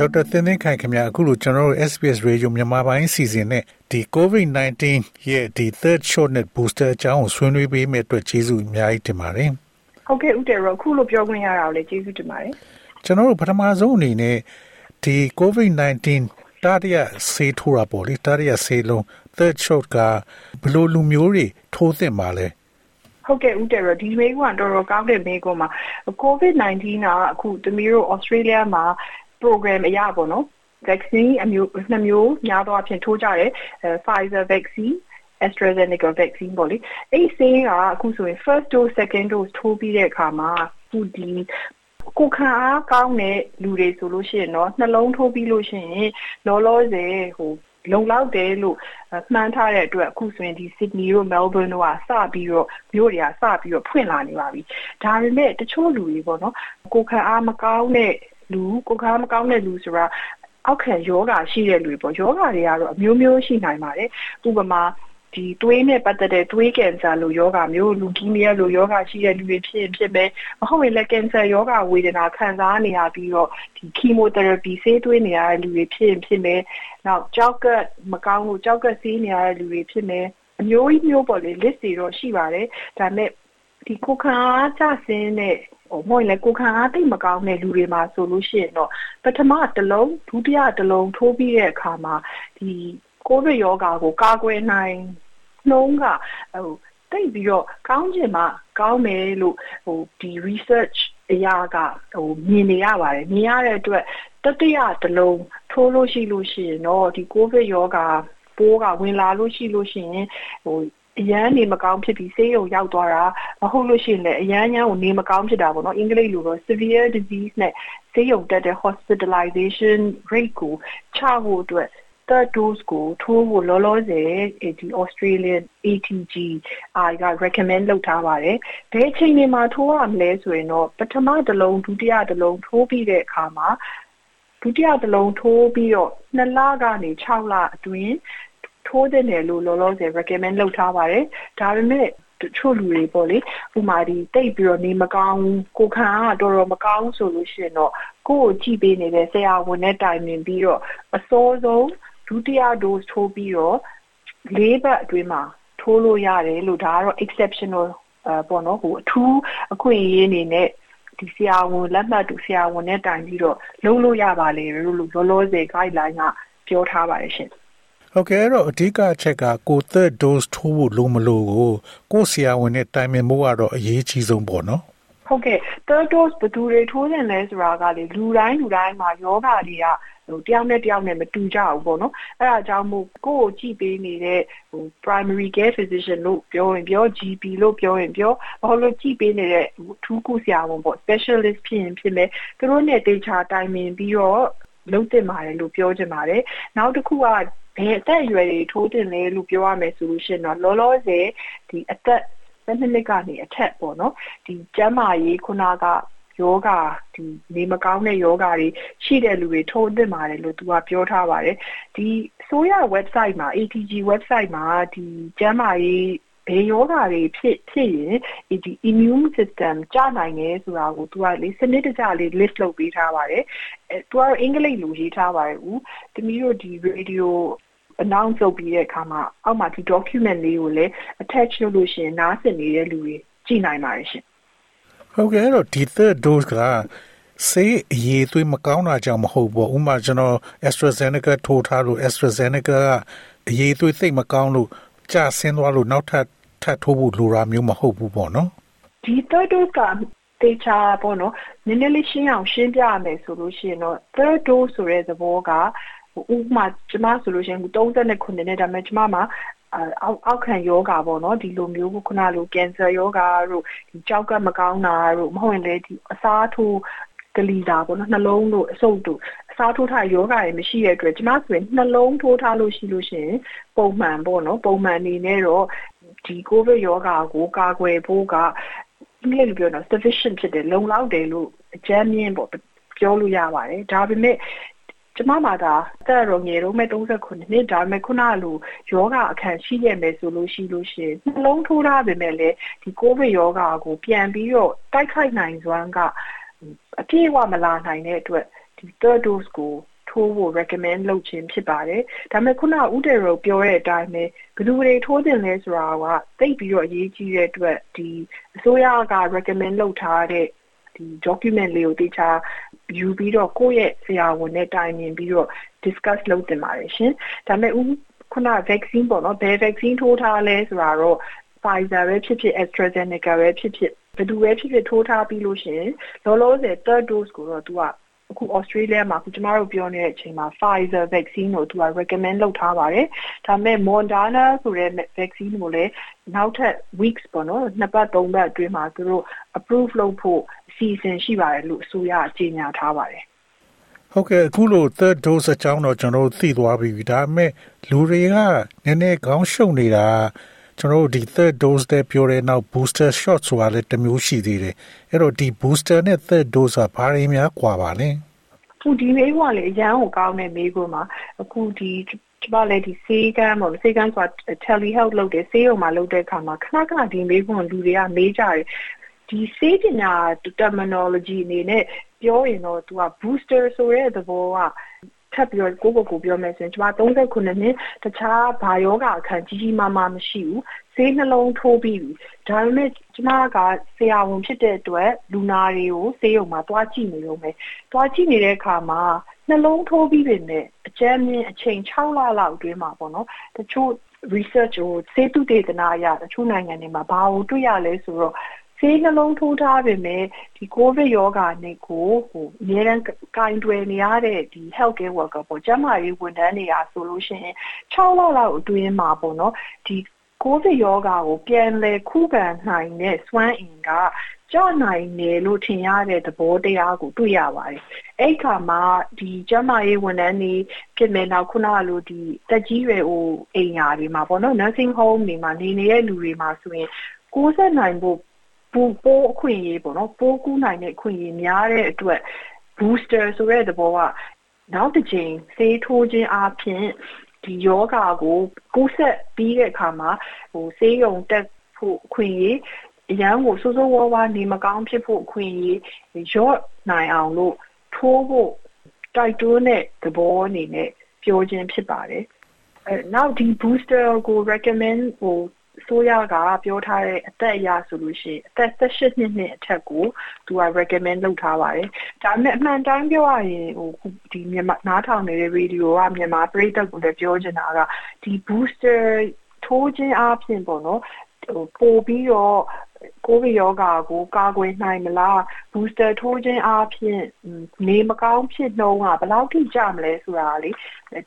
ဒေါက်တာသင်းသင်းခိုင်ခင်ဗျာအခုလိုကျွန်တော်တို့ SBS Radio မြန်မာပိုင်းစီစဉ်နဲ့ဒီ COVID-19 ရဲ့ဒီ third shot နဲ့ booster အကြောင်းကိုဆွေးနွေးပေးမယ့်အတွက်ကျေးဇူးအများကြီးတင်ပါတယ်။ဟုတ်ကဲ့ဦးတယ်ရောအခုလိုပြောခွင့်ရတာကိုလည်းကျေးဇူးတင်ပါတယ်။ကျွန်တော်တို့ပထမဆုံးအနေနဲ့ဒီ COVID-19 တားရဆေးထိုးတာပေါ့လေတားရဆေးလုံး third shot ကဘယ်လိုလူမျိုးတွေထိုးသင့်ပါလဲဟုတ်ကဲ့ဦးတယ်ရဒီမေးခွန်းတော်တော်ကောင်းတဲ့မေးခွန်းမှာ COVID-19 ကအခုတမီးတို့ Australia မှာ program အရပေါ့နော် vaccine အမျိုးနှစ်မျိုးများသောအားဖြင့်ထိုးကြတယ် Pfizer vaccine AstraZeneca vaccine ပေါ့လေအဲ့ဆေးကအခုဆိုရင် first dose second dose ထိုးပြီးတဲ့အခါမှာအခုဒီကိုခံအားကောင်းတဲ့လူတွေဆိုလို့ရှိရင်တော့နှလုံးထိုးပြီးလို့ရှိရင်လောလောဆယ်ဟိုလုံလောက်တယ်လို့မှန်းထားတဲ့အတွက်အခုဆိုရင်ဒီ Sydney တို့ Melbourne တို့ကစပြီးတော့မြို့တွေကစပြီးတော့ဖွင့်လာနေပါပြီ။ဒါပေမဲ့တချို့လူတွေပေါ့နော်ကိုခံအားမကောင်းတဲ့ လူကိုခံအားမကောင်းတဲ့လူဆိုတာအောက်ခံယောဂရှိတဲ့လူတွေပေါ့ယောဂတွေကတော့အမျိုးမျိုးရှိနိုင်ပါတယ်။ဥပမာဒီသွေးနဲ့ပတ်သက်တဲ့သွေးကင်ဆာလိုယောဂမျိုးလူကီမီးယားလိုယောဂရှိတဲ့လူတွေဖြစ်ရင်ဖြစ်မယ်မဟုတ်ရင်လည်းကင်ဆာယောဂဝေဒနာခံစားနေရပြီးတော့ဒီကီမိုတယ်ရာပီဆေးသွေးနေရတဲ့လူတွေဖြစ်ရင်ဖြစ်မယ်နောက်ကြောက်ကမကောင်းလို့ကြောက်ကဆေးနေရတဲ့လူတွေဖြစ်မယ်အမျိုးကြီးမျိုးပေါ့လေ list တွေတော့ရှိပါတယ်ဒါပေမဲ့ဒီကိုခံအားကျဆင်းတဲ့ ဟိုမဟုတ်လေကိုခံအားတိတ်မကောင်းတဲ့လူတွေမှာဆိုလို့ရှိရင်တော့ပထမတစ်လုံးဒုတိယတစ်လုံးထိုးပြီးတဲ့အခါမှာဒီကိုဗစ်ရောဂါကိုကာကွယ်နိုင်နှုံးကဟိုတိတ်ပြီးတော့ကောင်းကျင်မှကောင်းမယ်လို့ဟိုဒီ research အရာကဟိုမြင်နေရပါတယ်မြင်ရတဲ့အတွက်တတိယတစ်လုံးထိုးလို့ရှိလို့ရှိရင်တော့ဒီကိုဗစ်ရောဂါပိုးကဝင်လာလို့ရှိလို့ရှိရင်ဟို အရန်နေမကောင်းဖြစ်ပြီးဆေးရုံရောက်သွားတာမဟုတ်လို့ရှိရင်လည်းအရန်ရန်ကိုနေမကောင်းဖြစ်တာပေါ့နော်အင်္ဂလိပ်လိုတော့ severe disease နဲ့ဆေးရုံတက်တဲ့ hospitalization rate ကိုချဖို့အတွက် third dose ကိုထိုးဖို့လောလောဆယ်ဒီ Australian ATG အာက recommend လုပ်ထားပါတယ်။ဘယ်ချိန်တွေမှာထိုးရမလဲဆိုရင်တော့ပထမတစ်လုံးဒုတိယတစ်လုံးထိုးပြီးတဲ့အခါမှာဒုတိယတစ်လုံးထိုးပြီးတော့2လကနေ6လအတွင်း ထိုးတဲ့နယ်လို့လောလောဆယ် recommend လုပ်ထားပါတယ်။ဒါပေမဲ့တချို့လူတွေပေါ့လေဥမာဒီတိတ်ပြီးတော့နေမကောင်းကိုခံကတော်တော်မကောင်းဆိုလို့ရှိရင်တော့ကိုယ့်ကိုကြည့်ပေးနေတဲ့ဆရာဝန်နဲ့တိုင်ပင်ပြီးတော့အစိုးဆုံးဒုတိယ dose ထိုးပြီးတော့၄ဘတ်အတွင်းမှာထိုးလို့ရတယ်လို့ဒါကတော့ exceptional အပေါ့နော်ဟိုအထူးအခွင့်အရေးအနေနဲ့ဒီဆရာဝန်လက်မှတ်တူဆရာဝန်နဲ့တိုင်ပြီးတော့လုံးလို့ရပါလေလို့လောလောဆယ် guideline ကပြောထားပါတယ်ရှင် ဟုတ်ကဲ့အဲ့တော့အဓိကအချက်ကကို third dose ထိုးဖို့လိုမလို့ကိုကိုဆရာဝန်နဲ့တိုင်ပင်ဖို့ကတော့အရေးကြီးဆုံးပေါ့နော်ဟုတ်ကဲ့ third dose ဘယ်သူတွေထိုးတယ်လဲဆိုတာကလေလူတိုင်းလူတိုင်းမှာယောဂတွေကဟိုတယောက်နဲ့တယောက်နဲ့မတူကြဘူးပေါ့နော်အဲ့ဒါကြောင့်မို့ကိုယ့်ကိုကြည့်ပေးနေတဲ့ဟို primary care physician လို့ပြောရင်ပြော GP လို့ပြောရင်ပြောဘာလို့ကြည့်ပေးနေတဲ့ထူးကုဆရာဝန်ပေါ့ specialist ဖြစ်ရင်ဖြစ်မယ်သူတို့နဲ့တေချာတိုင်ပင်ပြီးတော့လုံးတင်ပါတယ်လို့ပြောချင်ပါတယ်နောက်တစ်ခုက ဘယ်အသက်အရွယ်တွေထိုးတင်လဲလို့ပြောရမယ်ဆိုလို့ရှိရင်တော့လောလောဆယ်ဒီအသက်7နှစ်ကနေအထက်ပေါ့နော်ဒီကျန်းမာရေးခုနကယောဂဒီနေမကောင်းတဲ့ယောဂတွေရှိတဲ့လူတွေထိုးသင့်ပါတယ်လို့သူကပြောထားပါတယ်ဒီဆိုရ website မှာ ATG website မှာဒီကျန်းမာရေးဘယ်ယောဂတွေဖြစ်ဖြစ်ရင်ဒီ immune system ကျနိုင်တယ်ဆိုတာကိုသူကလေစနစ်တကျလေး list လုပ်ပေးထားပါတယ်အဲသူကအင်္ဂလိပ်လိုရေးထားပါတယ်ဦးတမီးတို့ဒီ radio announce လုပ်ပြီးတဲ့အခါမှာအောက်မှာဒီ document လေးကိုလည်း attach လုပ်လို့ရှိရင်နားဆင်နေတဲ့လူတွေကြည့်နိုင်ပါတယ်ရှင်ဟုတ်ကဲ့တော့ဒီ third dose ကဆေးအရေးသွေးမကောင်းတာကြောင့်မဟုတ်ဘူးဥမာကျွန်တော် AstraZeneca ထိုးထားလို့ AstraZeneca ကအရေးသွေးသိပ်မကောင်းလို့ကြာဆင်းသွားလို့နောက်ထပ်ထပ်ထိုးဖို့လိုတာမျိုးမဟုတ်ဘူးပေါ့နော်ဒီ third dose ကတေချာပေါ့နော်နည်းနည်းလေးရှင်းအောင်ရှင်းပြရမယ်ဆိုလို့ရှိရင်တော့ third dose ဆိုတဲ့သဘောက ဥပမာကျမဆိုလို့ရှိရင်39နဲ့ဒါပေမဲ့ကျမမှာအောက်အောက်ခံယောဂါပေါ့နော်ဒီလိုမျိုးခုနလိုကင်ဆာယောဂါတို့ဒီကြောက်ကမကောင်းတာတို့မဟုတ်ရင်လည်းဒီအစားထိုးကလီတာပေါ့နော်နှလုံးတို့အဆုပ်တို့အစားထိုးထားယောဂတွေမရှိတဲ့အတွက်ကျမဆိုရင်နှလုံးထိုးထားလို့ရှိလို့ရှိရင်ပုံမှန်ပေါ့နော်ပုံမှန်အနေနဲ့တော့ဒီကိုဗစ်ယောဂါကိုကာကွယ်ဖို့ကအင်္ဂလိပ်လိုပြောတော့ sufficient ဖြစ်တယ်လုံလောက်တယ်လို့အကြမ်းမြင့်ပေါ့ပြောလို့ရပါတယ်ဒါပေမဲ့ ကျမမှာဒါတက်ရောငယ်တော့မဲ့39နှစ်ဒါပေမဲ့ခုနလိုယောဂအခန့်ရှိရမယ်ဆိုလို့ရှိလို့ရှိရင်နှလုံးထိုးထားပေမဲ့လည်းဒီကိုဗစ်ယောဂကိုပြန်ပြီးတော့တိုက်ခိုက်နိုင်စွမ်းကအပြည့်အဝမလာနိုင်တဲ့အတွက်ဒီ third dose ကိုထိုးဖို့ recommend လုပ်ခြင်းဖြစ်ပါတယ်။ဒါပေမဲ့ခုနဦးတေရောပြောတဲ့အတိုင်းပဲဘယ်သူတွေထိုးတင်လဲဆိုတာကသိပြီးတော့အရေးကြီးတဲ့အတွက်ဒီအစိုးရက recommend လုပ်ထားတဲ့ဒီ document လေးကိုတေချာ ယူပြီးတော့ကိုယ့်ရဲ့ဆရာဝန်နဲ့တိုင်ပင်ပြီးတော့ discuss လုပ်တင်ပါတယ်ရှင်။ဒါပေမဲ့ဦးခုန vaccine ပေါ့နော်ဘယ် vaccine ထိုးထားလဲဆိုတာတော့ Pfizer ပဲဖြစ်ဖြစ် AstraZeneca ပဲဖြစ်ဖြစ်ဘယ်သူပဲဖြစ်ဖြစ်ထိုးထားပြီးလို့ရှင်လောလောဆယ် third dose ကိုတော့ तू က အခု Australia မှာအခုကျမတို့ပြောနေတဲ့အချိန်မှာ Pfizer vaccine ကိုသူက recommend လုပ်ထားပါတယ်။ဒါပေမဲ့ Moderna ဆိုတဲ့ vaccine ကိုလည်းနောက်ထပ် weeks ပေါ့နော်နှစ်ပတ်သုံးပတ်အတွင်းမှာသူတို့ approve လုပ်ဖို့အစီအစဉ်ရှိပါတယ်လို့အစိုးရကြေညာထားပါတယ်။ဟုတ်ကဲ့အခုလို third dose အကြောင်းတော့ကျွန်တော်သိသွားပြီဒါပေမဲ့လူတွေကနည်းနည်းခေါင်းရှုပ်နေတာ ကျွန်တော်တို့ဒီ third dose တဲ့ပြောတဲ့နောက် booster shot ဆိုတာလည်းတစ်မျိုးရှိသေးတယ်အဲ့တော့ဒီ booster နဲ့ third dose ကဘာတွေများကွာပါလဲခုဒီမေးခွန်းလေအရန်ကိုကောင်းတဲ့မေးခွန်းမှာအခုဒီကျမလည်းဒီစေကန်းပေါ့စေကန်းဆိုတာ tele health လုပ်တယ်စေးရုံမှာလုပ်တဲ့အခါမှာခဏခဏဒီမေးခွန်းလူတွေကမေးကြတယ်ဒီစေးပညာ terminology အနေနဲ့ပြောရင်တော့ तू က booster ဆိုတဲ့သဘောက ထပ်ပြီးတော့ကိုယ့်ကိုယ်ကိုပြောမယ်ဆိုရင်ကျွန်မ39နှစ်တခြားဘာယောဂအခန့်ကြီးကြီးမားမားမရှိဘူးဆေးနှလုံးထိုးပြီးပြီဒါပေမဲ့ကျွန်မကဆရာဝန်ဖြစ်တဲ့အတွက်လူနာတွေကိုဆေးရုံမှာတွားကြည့်နေလို့မယ်တွားကြည့်နေတဲ့အခါမှာနှလုံးထိုးပြီးပြီနဲ့အကျဉ်းမြင့်အချိန်6လလောက်အတွင်းမှာပေါ့နော်တချို့ research ကိုစေတုတေသနာအရတချို့နိုင်ငံတွေမှာဘာကိုတွေ့ရလဲဆိုတော့ ဆေးနှလုံးထိုးထားပေမဲ့ဒီကိုဗစ်ရောဂါနဲ့ကိုဟိုအများအားကင်တွယ်နေရတဲ့ဒီ health care worker ပေါ့ကျန်းမာရေးဝန်ထမ်းတွေကဆိုလို့ရှိရင်6လလောက်အတွင်းမှာပေါ့နော်ဒီကိုဗစ်ရောဂါကိုပြန်လည်ခုခံနိုင်တဲ့စွမ်းအင်ကကြော့နိုင်တယ်လို့ထင်ရတဲ့သဘောတရားကိုတွေ့ရပါတယ်။အဲ့ခါမှာဒီကျန်းမာရေးဝန်ထမ်းတွေဖြစ်မယ်နောက်ခုနကလိုဒီတက်ကြီးရွယ်အိုအိမ်ယာတွေမှာပေါ့နော် nursing home တွေမှာနေနေတဲ့လူတွေမှာဆိုရင်ကိုယ်ဆက်နိုင်ဖို့ ပိုးပိုးအခွင့်အရေးပေါ့နော်ပိုးကူးနိုင်တဲ့အခွင့်အရေးများတဲ့အတွက် booster ဆိုတဲ့သဘောကနောက်တစ်ချိန်ဆေးထိုးခြင်းအပြင်ဒီယောဂါကိုကူးဆက်ပြီးတဲ့အခါမှာဟိုဆေးရုံတက်ဖို့အခွင့်အရေးအရန်ကိုစိုးစိုးဝါးဝါးနေမကောင်းဖြစ်ဖို့အခွင့်အရေးရော့နိုင်အောင်လို့ထိုးဖို့တိုက်တွန်းတဲ့သဘောအနေနဲ့ပြောခြင်းဖြစ်ပါတယ်အဲနောက်ဒီ booster ကို recommend ဟို ဆိုရကပြောထားတဲ့အသက်အရဆိုလို့ရှိရင်အသက်18နှစ်နဲ့အထက်ကိုသူက recommend လုပ်ထားပါတယ်။ဒါပေမဲ့အမှန်တိုင်းပြောရရင်ဟိုဒီမြန်မာနားထောင်နေတဲ့ radio ကမြန်မာပရိသတ်ကိုလည်းပြောချင်တာကဒီ booster ထိုးခြင်းအပြင်ပေါ့နော်ဟိုပို့ပြီးတော့ ကိုဗစ်ရောဂါကိုကာကွယ်နိုင်မလား booster ထိုးခြင်းအပြင်နေမကောင်းဖြစ်နှုန်းကဘယ်လောက်ထိကျမလဲဆိုတာလေ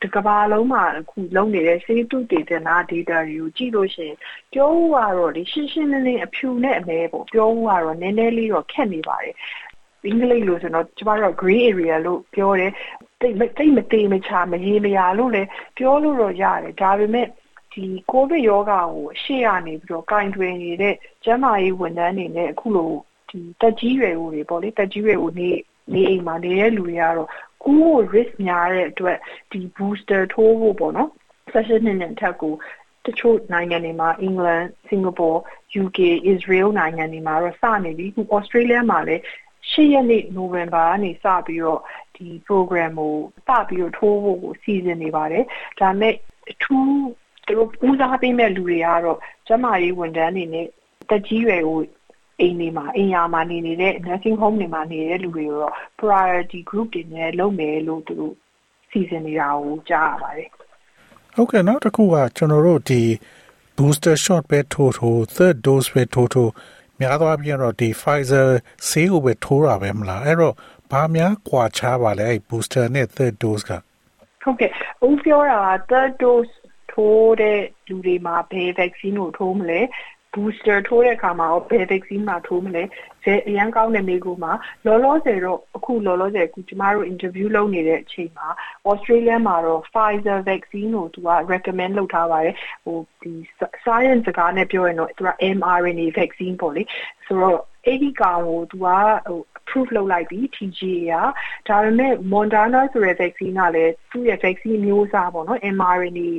တကဘာလုံးမှာအခုလုံးနေတဲ့ဆေးတုတေသနာ data တွေကိုကြည့်လို့ရှိရင်ပြောဦးကတော့လေရှင်းရှင်းလင်းလင်းအဖြူနဲ့အမဲပေါ့ပြောဦးကတော့နည်းနည်းလေးတော့ခက်နေပါတယ်အင်္ဂလိပ်လို့ဆိုတော့ကျမတို့ gray area လို့ပြောတယ်တိတ်တိတ်မသေးမချာမရေမရာလို့လည်းပြောလို့တော့ရတယ်ဒါပေမဲ့ ဒီကိုဗစ်ရောဂါကိုအရှိရနေပြီးတော့ကင်တွယ်နေတဲ့ကျန်းမာရေးဝန်ထမ်းတွေနဲ့အခုလိုဒီတက်ကြီးရွယ်ဦးတွေပေါ့လေတက်ကြီးရွယ်ဦးနေနေအိမ်မှာနေတဲ့လူတွေကတော့ကူးဖို့ risk များတဲ့အတွက်ဒီ booster ထိုးဖို့ပေါ့နော်16နှစ်နဲ့ထက်ကိုတချို့နိုင်ငံတွေမှာအင်္ဂလန်စင်ကာပူ UK Israel နိုင်ငံတွေမှာတော့စနေပြီအခု Australia မှာလည်း၈ရက်နေ့နိုဝင်ဘာကနေစပြီးတော့ဒီ program ကိုစပြီးတော့ထိုးဖို့ကိုစီစဉ်နေပါတယ်ဒါမဲ့အထူး သူတို့ဦးစားပေးမဲ့လူတွေကတော့ကျမရေးဝန်ထမ်းတွေနဲ့တက်ကြီးရွယ်ကိုအိမ်တွေမှာအိမ်ယာမှာနေနေတဲ့ nursing home တွေမှာနေတဲ့လူတွေရော priority group တွေနဲ့လုပ်မယ်လို့သူတို့စီစဉ်နေတာကိုကြားရပါတယ်ဟုတ်ကဲ့နောက်တစ်ခုကကျွန်တော်တို့ဒီ booster shot ပဲထိုးထိုး third dose ပဲထိုးထိုးများသောအားဖြင့်တော့ဒီ Pfizer ဆေးကိုပဲထိုးတာပဲမလားအဲ့တော့ဘာများကွာခြားပါလဲအဲ့ booster နဲ့ third dose ကဟုတ်ကဲ့ဦးပြောတာ third dose ထိုးတဲ့လူတွေမှာဘယ် vaccine ကိုထိုးမလဲ booster ထိုးတဲ့အခါမှာရောဘယ် vaccine မှာထိုးမလဲဇဲအရန်ကောင်းတဲ့မိကူမှာလောလောဆယ်တော့အခုလောလောဆယ်အခုကျမတို့ interview လုပ်နေတဲ့အချိန်မှာ Australia မှာတော့ Pfizer vaccine ကိုသူက recommend လုပ်ထားပါတယ်ဟိုဒီ science စကားနဲ့ပြောရင်တော့သူက mRNA vaccine ပေါ့လေဆိုတော့အဲ့ဒီကောင်ကိုသူကဟို approve လုပ်လိုက်ပြီ TGA ကဒါပေမဲ့ Moderna ဆိုတဲ့ vaccine ကလည်းသူ့ရဲ့ vaccine မျိုးစားပေါ့နော် mRNA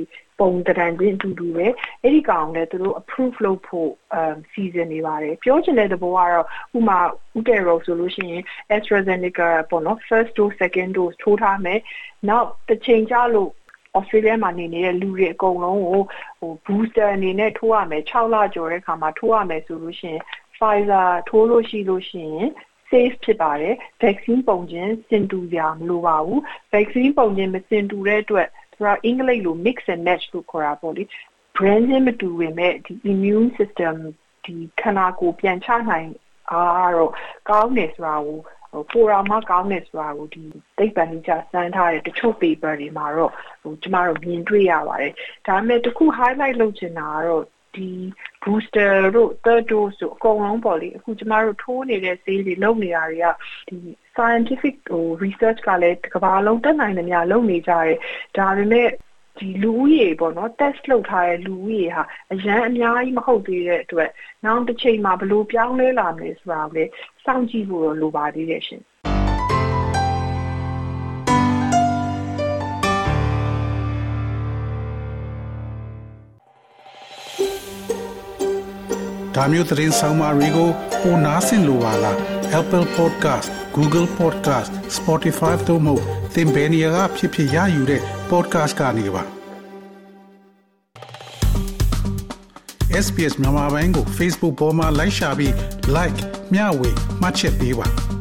ပုံတံချင်းအတူတူပဲအဲ့ဒီကောင်လည်းသူတို့ approve လုပ်ဖို့ um season နေပါတယ်ပြောချင်တဲ့သဘောကတော့ဥမာဥတေရောဆိုလို့ရှိရင် AstraZeneca ပေါ့နော် first dose second dose ထိုးထားမယ်နောက်တစ်ချိန်ကြာလို့ Australia မှာနေနေတဲ့လူတွေအကုန်လုံးကိုဟို booster အနေနဲ့ထိုးရမယ်6လကျော်တဲ့ခါမှာထိုးရမယ်ဆိုလို့ရှိရင် Pfizer ထိုးလို့ရှိလို့ရှိရင် safe ဖြစ်ပါတယ် vaccine ပုံချင်းစင်တူကြမလိုပါဘူး vaccine ပုံချင်းမစင်တူတဲ့အတွက် ဆိုတာအင်္ဂလိပ်လို mix and match လို့ခေါ်တာပေါ့လေ brand ချင်းမတူပေမဲ့ဒီ immune system ဒီခန္ဓာကိုယ်ပြန်ချနိုင်အားတော့ကောင်းတယ်ဆိုတာကိုဟိုပိုရာမကောင်းတယ်ဆိုတာကိုဒီသိပ္ပံကြီးစမ်းထားတဲ့တချို့ paper တွေမှာတော့ဟိုကျမတို့မြင်တွေ့ရပါတယ်ဒါပေမဲ့တခု highlight လုပ်ချင်တာကတော့ ဒီ booster တို့ third dose တို့အကုန်လုံးပေါ့လေအခုကျမတို့ထိုးနေတဲ့ဆေးတွေလုပ်နေတာတွေကဒီ scientific ဟို research ကလည်းကမ္ဘာလုံးတက်နိုင်တယ်များလုပ်နေကြတယ်ဒါပေမဲ့ဒီလူဦးရေပေါ့နော် test လုပ်ထားတဲ့လူဦးရေဟာအရန်အများကြီးမဟုတ်သေးတဲ့အတွက်နောက်တစ်ချိန်မှာဘယ်လိုပြောင်းလဲလာမလဲဆိုတာကိုလည်းစောင့်ကြည့်ဖို့လိုပါသေးတယ်ရှင် ဒါမျိုးသတင်းဆောင်မတွေကိုပိုနားဆင်လိုပါလား Apple Podcast Google Podcast Spotify တို့မှာသင်ပင်ရာဖြစ်ဖြစ်ရယူတဲ့ podcast ကနေပါ SPS မြန်မာပိုင်းကို Facebook ပေါ်မှာ like ရှာပြီး like မျှဝေမှတ်ချက်ပေးပါ